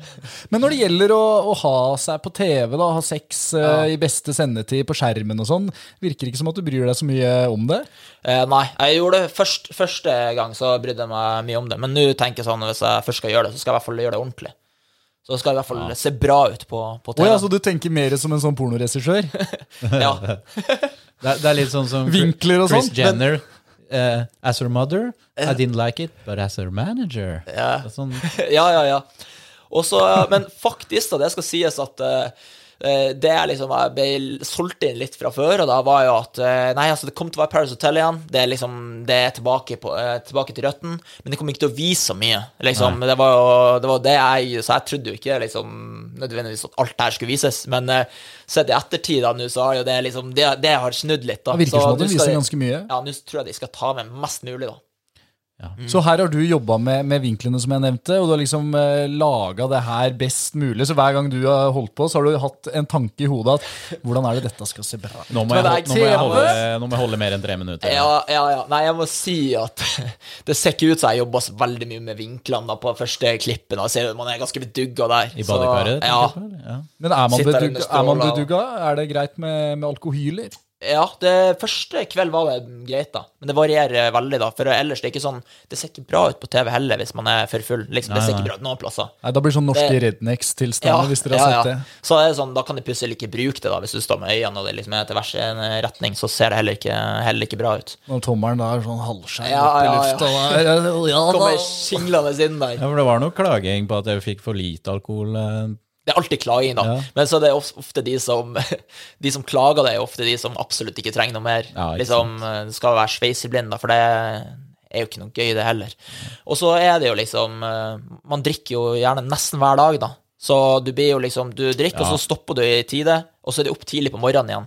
Men når det gjelder å, å ha seg på TV, da, ha sex eh, i beste sendetid på skjermen og sånn, virker det ikke som at du bryr deg så mye om det? Uh, nei, jeg gjorde det først, første gang, så brydde jeg meg mye om det. Men nå tenker jeg sånn, hvis jeg først skal gjøre det, så skal jeg i hvert fall gjøre det ordentlig. Så skal det i hvert fall se bra ut på, på TV. TV. ja, så du tenker mer som en sånn pornoregissør? ja. Det det er litt sånn som Vinkler og Chris sånt, Jenner. eh, as her mother, I didn't like it, but as her manager. Ja. Er Sånn, ja, ja, ja. Også, men faktisk, da, det skal sies at eh, eh, det jeg liksom jeg ble solgt inn litt fra før, og da var jo at eh, Nei, altså, det kom til å være Paris Hotel igjen. Det er liksom Det er tilbake, på, eh, tilbake til røtten, men det kommer ikke til å vise så mye. Liksom, det var jo det var det jeg Så jeg trodde jo ikke liksom nødvendigvis at alt det her skulle vises, men eh, sett i ettertid da nå, så har jo det liksom Det, det har snudd litt, da. Det virker som at det viser ganske mye. Ja, nå tror jeg de skal ta med mest mulig, da. Så her har du jobba med, med vinklene som jeg nevnte, og du har liksom eh, laga det her best mulig. Så hver gang du har holdt på, så har du hatt en tanke i hodet at hvordan er det dette skal se bra ut? nå, må jeg, nå, må jeg holde, nå må jeg holde mer enn tre minutter. Ja, ja, ja. Nei, jeg må si at det ser ikke ut som jeg jobba så veldig mye med vinklene da, på første klippen. Da. Jeg ser at man er ganske bedugga der. I badekaret? Ja, ja. Men er man, bedugga, er man bedugga? Er det greit med, med alkohyler? Ja, det første kveld var det greit, da. Men det varierer veldig, da. For ellers det er ikke sånn Det ser ikke bra ut på TV heller hvis man er for full. Liksom, det ser ikke bra ut noen plasser. Nei, Da blir det sånn norske Det- rednecks-tilstander, hvis dere har sett det. Så er det sånn, da kan de plutselig ikke bruke det, da, hvis du står med øynene og det liksom er til hver sin retning, så ser det heller ikke, heller ikke bra ut. Når tommelen da er sånn halvskjær Ja, opp i lufta ja. der. Ja. Kommer singlende inn der. Ja, for det var noe klaging på at jeg fikk for lite alkohol. Eh. Det er alltid klaging, da. Ja. Men så er det ofte de som De som klager, det er ofte de som absolutt ikke trenger noe mer. Ja, liksom, du skal være sveiseblind, da, for det er jo ikke noe gøy, det heller. Og så er det jo liksom eh, Man drikker jo gjerne nesten hver dag, da. Så du blir jo liksom Du drikker, og så stopper du i tide, og så er det opp tidlig på morgenen igjen.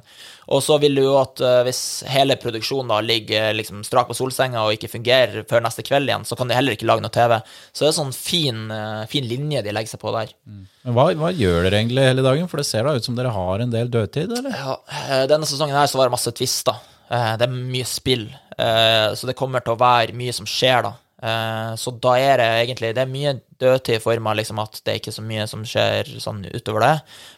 Og så vil du jo at eh, hvis hele produksjonen ligger liksom strak på solsenga og ikke fungerer før neste kveld igjen, så kan de heller ikke lage noe TV. Så det er sånn fin, eh, fin linje de legger seg på der. Men hva, hva gjør dere egentlig hele dagen? For det ser da ut som dere har en del dødtid, eller? Ja, eh, denne sesongen her så var det masse tvister. Eh, Det er mye spill, eh, så det kommer til å være mye som skjer da. Eh, Så da er det egentlig Det er mye dødtid i form av liksom at det er ikke så mye som skjer sånn utover det.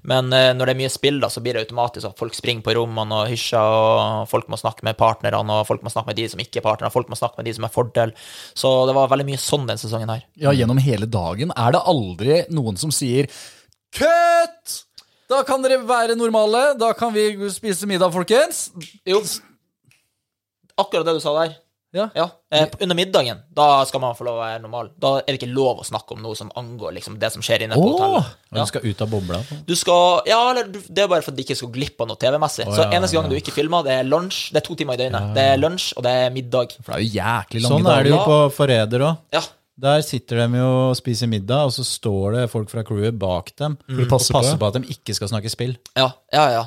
Men eh, når det er mye spill, da, så blir det automatisk at folk springer på rommene og hysjer, og folk må snakke med partnerne, og folk må snakke med de som ikke er partnere, folk må snakke med de som er fordel. Så det var veldig mye sånn den sesongen her. Ja, gjennom hele dagen er det aldri noen som sier Kutt! Da kan dere være normale. Da kan vi spise middag, folkens. Jo, akkurat det du sa der. Ja. Ja, eh, Under middagen da skal man få lov å være normal. Da er det ikke lov å snakke om noe som angår liksom, det som skjer inne på oh, hotellet. Og du skal ut av bobla? Du skal, ja, eller Det er bare for at de ikke skal glippe av noe TV-messig. Å, Så ja, eneste gang ja. du ikke filmer, det er lunsj. Det er to timer i døgnet. Det er lunsj, og det er middag. For det er jo jæklig lange Sånn er det jo på Forræder òg. Ja, Der sitter de jo og spiser middag, og så står det folk fra crewet bak dem mm. og passer på, på at de ikke skal snakke spill. Ja, ja, ja.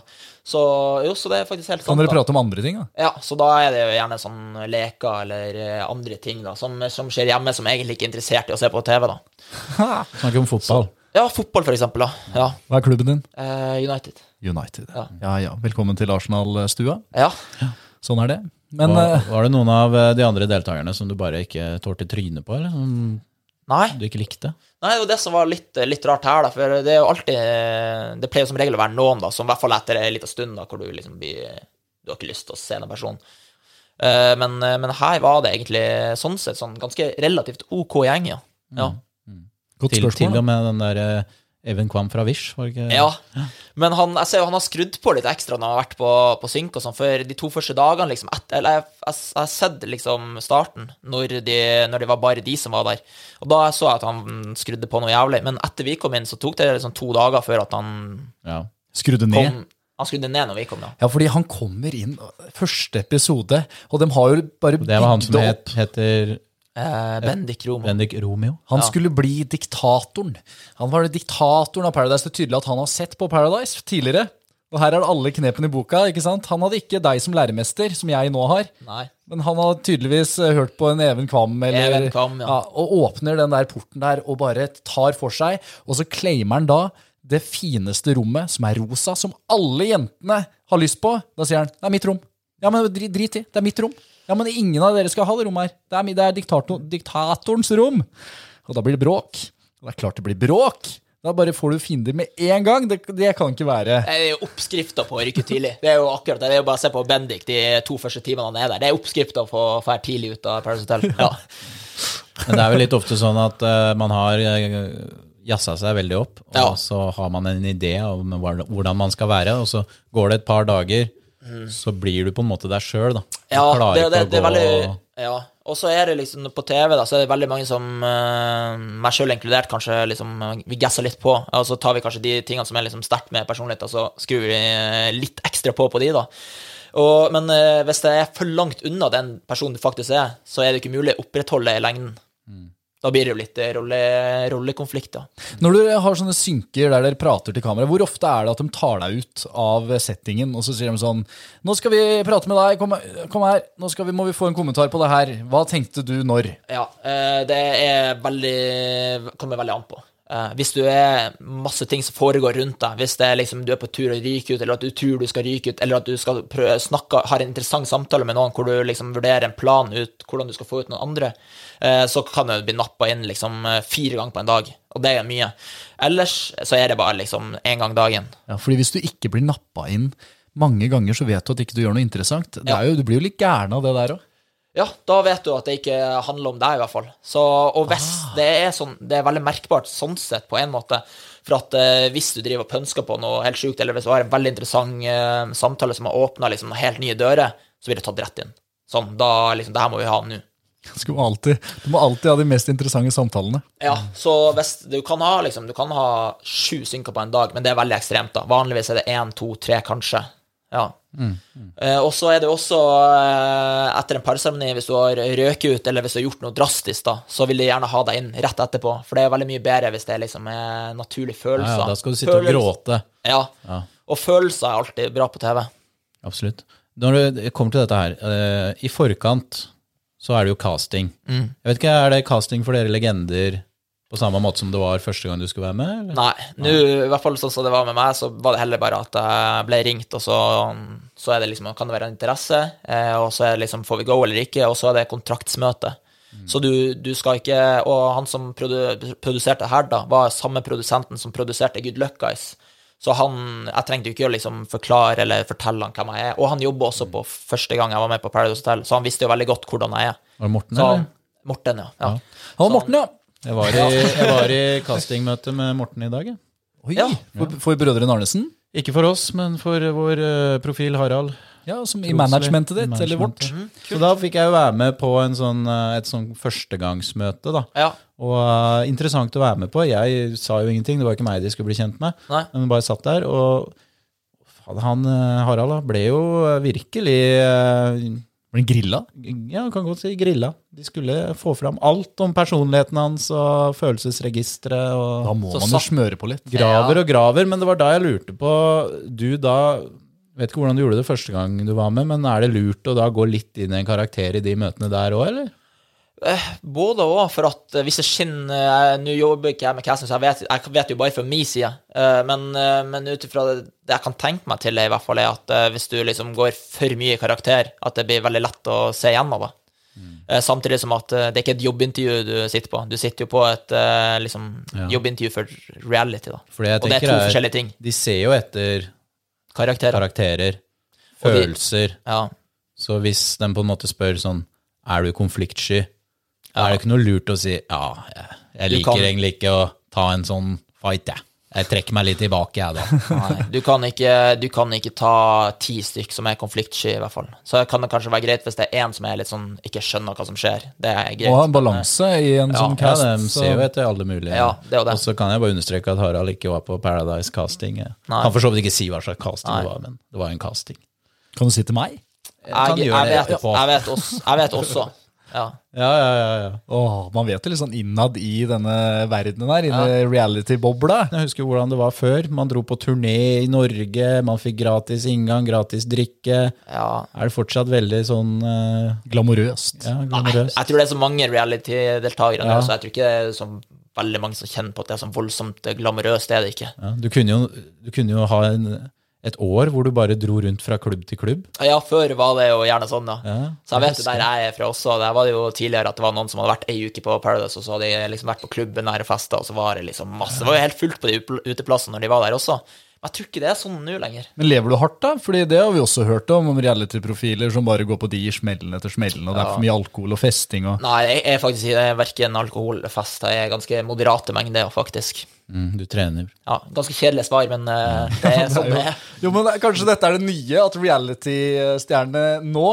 Så jo, så det er faktisk helt sant. Kan dere prate om andre ting, da? Ja, så da er det jo gjerne sånn leker eller eh, andre ting da, som, som skjer hjemme, som egentlig ikke er interessert i å se på TV. da. Snakker om fotball. Ja, fotball for eksempel. da. Ja, Hva er klubben din? eh, United. United. Ja. Ja ja. Velkommen til Arsenal-stua. Ja. Ja. Sånn er det. Men var, eh, var det noen av eh, de andre deltakerne som du bare ikke tålte trynet på, eller som Nei. du ikke likte? Nei, det var det som var litt, litt rart her, da. For det er jo alltid Det pleier jo som regel å være noen, da, som i hvert fall etter en liten stund, da, hvor du liksom blir Du har ikke lyst til å se den person. Eh, men, men her var det egentlig sånn sett sånn ganske relativt OK gjeng, ja. Ja. godt Til, til og med den der eh, Even Kvam fra Wish, var ikke? Ja, men han, jeg ser jo han har skrudd på litt ekstra når han har vært på, på synk og sånn, for de to første dagene, liksom, etter, eller jeg, jeg, jeg har sett liksom starten, når, de, når det var bare de som var der, og da så jeg at han skrudde på noe jævlig, men etter vi kom inn, så tok det liksom to dager før at han Ja. Skrudde ned. kom, han skrudde ned når vi kom da. Ja, fordi han kommer inn første episode, og de har jo bare Det var han som het, heter Eh, Bendik Romeo. Bendik Romeo. Han skulle bli diktatoren. Han var diktatoren av Paradise. Det er tydelig at han har sett på Paradise tidligere. Og her er det alle knepene i boka. ikke sant? Han hadde ikke deg som læremester, som jeg nå har. Nei. Men han har tydeligvis eh, hørt på en Even Kvam, eller, Even Kvam, ja. og åpner den der porten der og bare tar for seg. Og så claimer han da det fineste rommet, som er rosa, som alle jentene har lyst på. Da sier han 'det er mitt rom'. Ja, men drit, drit i. Det er mitt rom. Ja, men ingen av dere skal ha det rommet her. Det er, det er diktator, diktatorens rom. Og da blir det bråk. Og det er klart det blir bråk. Da bare får du fiender med en gang. Det, det kan ikke være Det er jo oppskrifta på å rykke tidlig. Det er jo akkurat det. Det er jo bare å se på Bendik de to første timene han er der. Det er oppskrifta på å dra tidlig ut av Paris Hotel. Ja. Men det er jo litt ofte sånn at uh, man har uh, jazza seg veldig opp, og Ja. så har man en idé om hvordan man skal være, og så går det et par dager, så blir du på en måte deg sjøl, da. Du Mm. Ja, klarer det, det, ikke å det gå- veldig Ja. Og så er det liksom på TV, da, så er det veldig mange som, eh, meg sjøl inkludert, kanskje liksom Vi gasser litt på. Og så tar vi kanskje de tingene som er liksom sterkt med personlighet, og så skrur vi eh, litt ekstra på på de, da. Og, men eh, hvis det er for langt unna den personen du faktisk er, så er det ikke mulig å opprettholde i lengden. Da blir det jo litt eh, rolle, rollekonflikt, da. Når du har sånne synker der dere prater til kamera, hvor ofte er det at de tar deg ut av settingen, og så sier de sånn Nå skal vi prate med deg, kom, kom her, nå vi, må vi få en kommentar på det her. Hva tenkte du når? Ja, eh, det er veldig kommer veldig an på. Eh, Hvis du er masse ting som foregår rundt deg, hvis det er liksom du er på tur og ryker ut, eller at du tror du skal ryke ut, eller at du skal prøve, snakke, har en interessant samtale med noen hvor du liksom vurderer en plan ut hvordan du skal få ut noen andre, eh, så kan du bli nappa inn liksom eh, fire ganger på en dag, og det er mye. Ellers så er det bare liksom én gang dagen. Ja, fordi hvis du ikke blir nappa inn mange ganger, så vet du at ikke du gjør noe interessant. Det er jo, du blir jo litt gæren av det der òg. Ja, da vet du at det ikke handler om deg, i hvert fall. Så, og hvis det er sånn, det er veldig merkbart sånn sett, på en måte. For at eh, hvis du driver og pønsker på noe helt sjukt, eller hvis du har en veldig interessant eh, samtale som har åpna liksom, helt nye dører, så blir det tatt rett inn. Sånn, da liksom, det her må vi ha nå. Du alltid, du må alltid ha de mest interessante samtalene. Ja, så hvis du kan ha liksom, du kan ha sju synker på en dag, men det er veldig ekstremt, da. Vanligvis er det én, to, tre, kanskje. Ja. Eh, og så er det også, eh, etter en parseremoni, hvis du har røket ut, eller hvis du har gjort noe drastisk, da, så vil de gjerne ha deg inn rett etterpå. For det er veldig mye bedre hvis det liksom er naturlige Ja, følelser. ja, da skal du sitte og gråte. Ja. Ja. Og følelser er alltid bra på TV. Absolutt. Når det kommer til dette her, eh, i forkant så er det jo casting. Mm. Jeg vet ikke, Er det casting for dere legender på samme måte som det var første gang du skulle være med? Eller? Nei, nå, i hvert fall sånn som det var med meg, så var det heller bare at jeg ble ringt, og så, så det liksom, kan det være en interesse, eh, og så er det liksom, får vi go eller ikke, og så er det kontraktsmøte. Så du, du skal ikke Og han som produ, produserte her, da, var samme produsenten som produserte Good Luck Guys. Så han Jeg trengte jo ikke å liksom forklare eller fortelle han hvem jeg er. Og han jobber også på første gang jeg var med på Paradise Hotel, så han visste jo veldig godt hvordan jeg er. Var det Morten, Så, eller? Morten, ja. ja. var Morten, ja. Jeg var i, jeg var i castingmøte med Morten i dag. jeg. Oi, Ja. For, for brødrene Arnesen? Ikke for oss, men for vår eh, profil Harald. Ja, som i managementet ditt, I eller vårt. managementet. Så da fikk jeg jo være med på en sånn, eh, et sånn førstegangsmøte, da. ja. Og eh, interessant å være med på. Jeg sa jo ingenting, det var ikke meg de skulle bli kjent med. Nei. Men bare satt der, og faen, han eh, Harald da, ble jo virkelig eh, Blir den grilla? Ja, kan godt si grilla. De skulle få fram alt om personligheten hans og følelsesregisteret. og... Da må Så man jo smøre på litt. Graver og graver, men det var da jeg lurte på Du da Vet ikke hvordan du gjorde det første gang du var med, men er det lurt å da gå litt inn i en karakter i de møtene der òg, eller? Eh, Både og, for at eh, hvis det skinner eh, Nå jobber ikke jeg med casting, så jeg vet, jeg vet jo bare fra min side. Men, men ut ifra det jeg kan tenke meg til, i hvert fall er at hvis du liksom går for mye i karakter, at det blir veldig lett å se gjennom det. Mm. Samtidig som at det er ikke et jobbintervju du sitter på. Du sitter jo på et liksom, Ja. jobbintervju for reality, da. Og det er to er- forskjellige ting. De ser jo etter Karakterer. karakterer, følelser. de-. Ja. Så hvis den på en måte spør sånn Er du konfliktsky? Er det ikke noe lurt å si ja, jeg, jeg liker kan- egentlig ikke å ta en sånn fight, jeg. Jeg trekker meg litt tilbake, jeg, da. Nei, du kan, ikke, du kan ikke ta ti stykk som er konfliktsky, i hvert fall. Så kan det kanskje være greit hvis det er én som er litt sånn ikke skjønner hva som skjer. Det er greit. Å ha en balanse i en Ja, sånn Ja, cast. de så- ser jo etter alle mulige. Ja, det er det. Og så kan jeg bare understreke at Harald ikke var på Paradise Casting. Jeg Nei. kan for så vidt ikke si hva slags casting Nei. det var, men det var en casting. Kan du si til meg? Jeg, jeg, jeg, vet, jeg, vet også, jeg vet også. Ja. Ja, ja, ja, ja. Åh, man vet jo litt sånn innad i denne verdenen her, i ja. reality-bobla. Jeg husker hvordan det var før. Man dro på turné i Norge, man fikk gratis inngang, gratis drikke. ja. Er det fortsatt veldig sånn uh... Glamorøst. ja, Nei, glamorøst? jeg tror det er så mange reality-deltakere, Ja. så jeg tror ikke det er så veldig mange som kjenner på at det er sånn voldsomt glamorøst. Det er det ikke. Ja, du, kunne jo, du kunne jo ha en, et år hvor du bare dro rundt fra klubb til klubb. Ja, før var det jo gjerne sånn, da. Ja, Så jeg vet jo der jeg er fra også. Der var det jo tidligere at det var noen som hadde vært ei uke på Paradise, og så hadde de liksom vært på klubben der og festa, og så var det liksom masse Det var jo helt fullt på de uteplassene når de var der også. Jeg tror ikke det er sånn nå lenger. Men lever du hardt, da? Fordi det har vi også hørt om, om reality-profiler som bare går på de smellen etter smellen, og det er for mye alkohol og festing og Nei, jeg er faktisk det er verken alkohol eller fest. Jeg er ganske moderate mengder, faktisk. Mm, du trener. Ja, Ganske kjedelig svar, men uh, det er sånn det er. Jo, men det kanskje dette er det nye, at reality-stjernene nå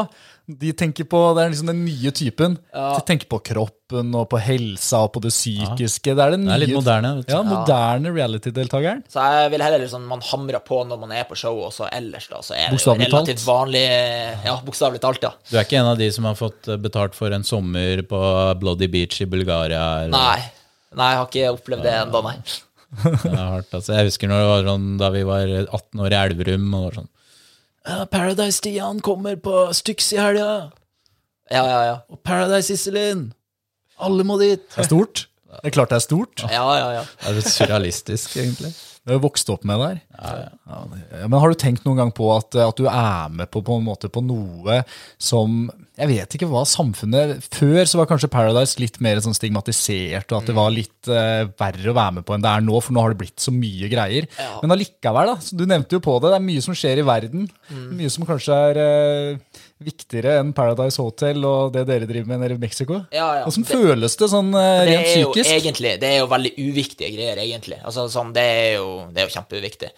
de tenker på, Det er liksom den nye typen. Ja. De tenker på kroppen og på helsa og på det psykiske. Det er den Det er litt moderne. Vet du. Ja, moderne reality-deltakeren. Så jeg vil heller liksom man hamrer på når man er på show, og så ellers da, så er det jo Bokstavelig talt. relativt vanlig Ja, bokstavelig talt, ja. Du er ikke en av de som har fått eh, betalt for en sommer på Bloody Beach i Bulgaria? eller- Nei. Nei, jeg har ikke opplevd det ennå, nei. Det er hardt, altså. Jeg husker når det var sånn, da vi var 18 år i Elverum, og det var sånn ja, Paradise-Stian kommer på Styx i helga! Ja, ja, ja. Og Paradise Iselin! Alle må dit! Det er stort. Det er klart det er stort. Ja, ja, ja. Det er litt surrealistisk, egentlig. Du har jo vokst opp med der. Ja, det- ja, men har du tenkt noen gang på at, at du er med på, på en måte på noe som Jeg vet ikke hva samfunnet Før så var kanskje Paradise litt mer sånn stigmatisert, og at det var litt uh, verre å være med på enn det er nå, for nå har det blitt så mye greier. Ja. Men allikevel, da. så Du nevnte jo på det. Det er mye som skjer i verden. Mye som kanskje er uh, viktigere enn Paradise Hotel og det dere driver med nede i Mexico. Ja, ja. Hvordan føles det sånn uh, Det rent psykisk? egentlig Det er jo veldig uviktige greier, egentlig. Altså, sånn, det, er jo, det er jo kjempeuviktig.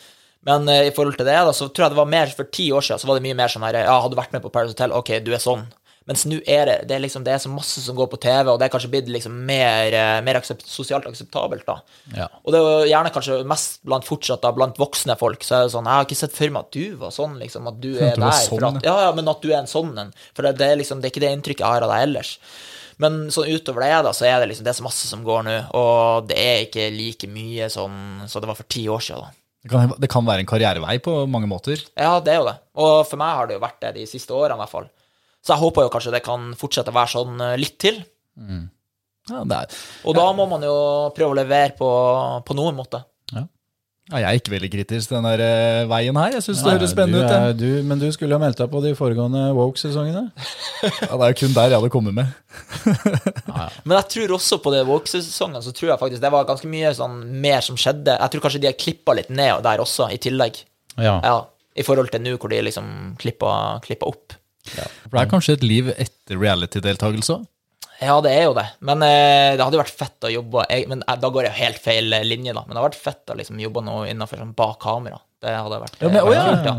Men i forhold til det, da, så tror jeg det var mer for ti år siden, så var det mye mer sånn her Ja, hadde du vært med på Paradise Hotel, ok, du er sånn. Mens nå er det det er liksom, det er så masse som går på TV, og det er kanskje blitt liksom mer, eh, mer aksept, sosialt akseptabelt, da. Ja. Og det er gjerne kanskje mest blant fortsatt da, blant voksne folk, så er det sånn Jeg har ikke sett for meg at du var sånn, liksom, at du er Du der. sånn, at, ja, ja, men at du er en sånn en. For det, det, er liksom, det er ikke det inntrykket jeg har av deg ellers. Men sånn utover det, da, så er det liksom det er så masse som går nå, og det er ikke like mye sånn som det var for ti år siden, da. Det kan, det kan være en karrierevei på mange måter. Ja, det er jo det. Og for meg har det jo vært det de siste årene, i hvert fall. Så jeg håper jo kanskje det kan fortsette å være sånn eh, litt til. Ja, det er, Og da må man jo prøve å levere på, på noen måte. ja, jeg er ikke veldig kritisk til den der eh, veien her. Jeg syns det høres spennende ut. er- Du, men du skulle ha meldt deg på de foregående Woke-sesongene? Ja, det er jo kun der jeg hadde kommet med. Men jeg tror også på de Woke-sesongen, så tror jeg faktisk det var ganske mye sånn mer som skjedde. Jeg tror kanskje de har klippa litt ned der også, i tillegg. Ja. Ja, I forhold til nå, hvor de liksom klippa, klippa opp. For det er kanskje et liv etter reality-deltakelse òg. Ja, det er jo det. Men eh, det hadde jo vært fett å jobbe jeg, Men eh, da går jeg jo helt feil eh, linje, da. Men det hadde vært fett å liksom jobbe noe innenfor sånn bak kamera. Det hadde vært, Ja, men- eh, vært ja. kult, ja.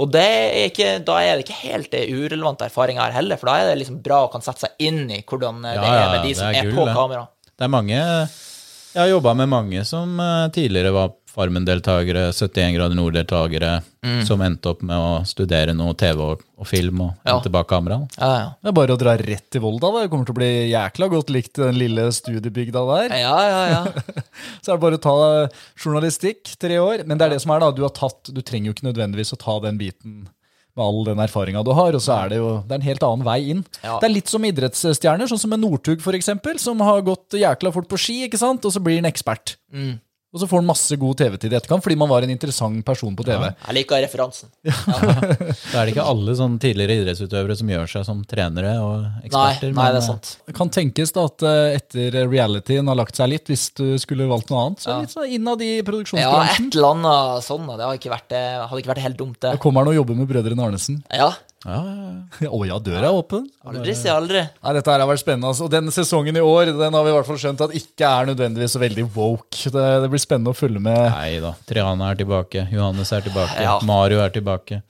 Og det er ikke, da er det ikke helt det urelevante erfaringer her heller, for da er det liksom bra å kan sette seg inn i hvordan eh, det Ja, ja, er med de som er er, på det. kamera. Det er mange Jeg har jobba med mange som eh, tidligere var Farmen-deltakere, 71 grader nord-deltakere, Mm. som endte opp med å studere noe TV og, og film og Ja. hente bak kamera. Ja, ja. Det er bare å dra rett til Volda. da. Det kommer til å bli jækla godt likt den lille studiebygda der. Ja, ja, ja. Så er det bare å ta journalistikk, tre år. Men det er det som er da, du har tatt, du trenger jo ikke nødvendigvis å ta den biten med all den erfaringa du har, og så er det jo det er en helt annen vei inn. Ja. Det er litt som idrettsstjerner, sånn som en Northug eksempel, som har gått jækla fort på ski, ikke sant, og så blir han ekspert. Mm. Og så får han masse god TV-tid i etterkant, fordi man var en interessant person på TV. Jeg liker referansen. Da er det ikke alle sånn tidligere idrettsutøvere som gjør seg som trenere og eksperter. nei, nei det er sant. Det kan tenkes da at eh, etter realityen har lagt seg litt, hvis du skulle valgt noe annet, så Ja. litt sånn innad i produksjonsbransjen. Ja, et eller annet sånn. Det hadde ikke vært, det hadde ikke vært helt dumt, det. Da kommer han og jobber med brødrene Arnesen. Ja. Ja, ja, ja. Å ja, døra er åpen. Aldri si aldri. Nei, Dette her har vært spennende. Altså. Og den sesongen i år den har vi i hvert fall skjønt at ikke er nødvendigvis så veldig woke. Det, det blir spennende å følge med. Nei da. Triana er tilbake, Johannes er tilbake, Ja. Mario er tilbake.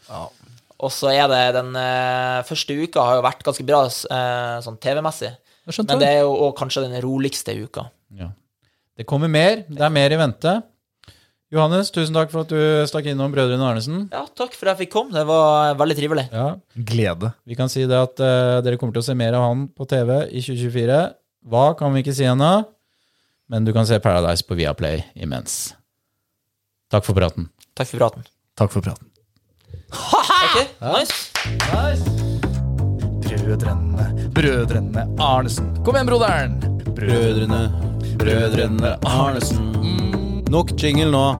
Og så er det den eh, første uka har jo vært ganske bra eh, sånn TV-messig. Men det er jo kanskje den roligste uka. Ja. Det kommer mer. Det er mer i vente. Johannes, tusen takk for at du stakk innom Brødrene Arnesen. Ja, takk for at jeg fikk komme. Det var eh, veldig trivelig. Ja, Glede. Vi kan si det at uh, dere kommer til å se mer av han på TV i 2024. Hva kan vi ikke si ennå, men du kan se Paradise på Viaplay imens. Takk for praten. Takk for praten. Takk for praten. Ok, nice. Brødrene, brødrene Arnesen. Kom igjen, broderen! Brødrene, brødrene Arnesen. Nok jingle nå.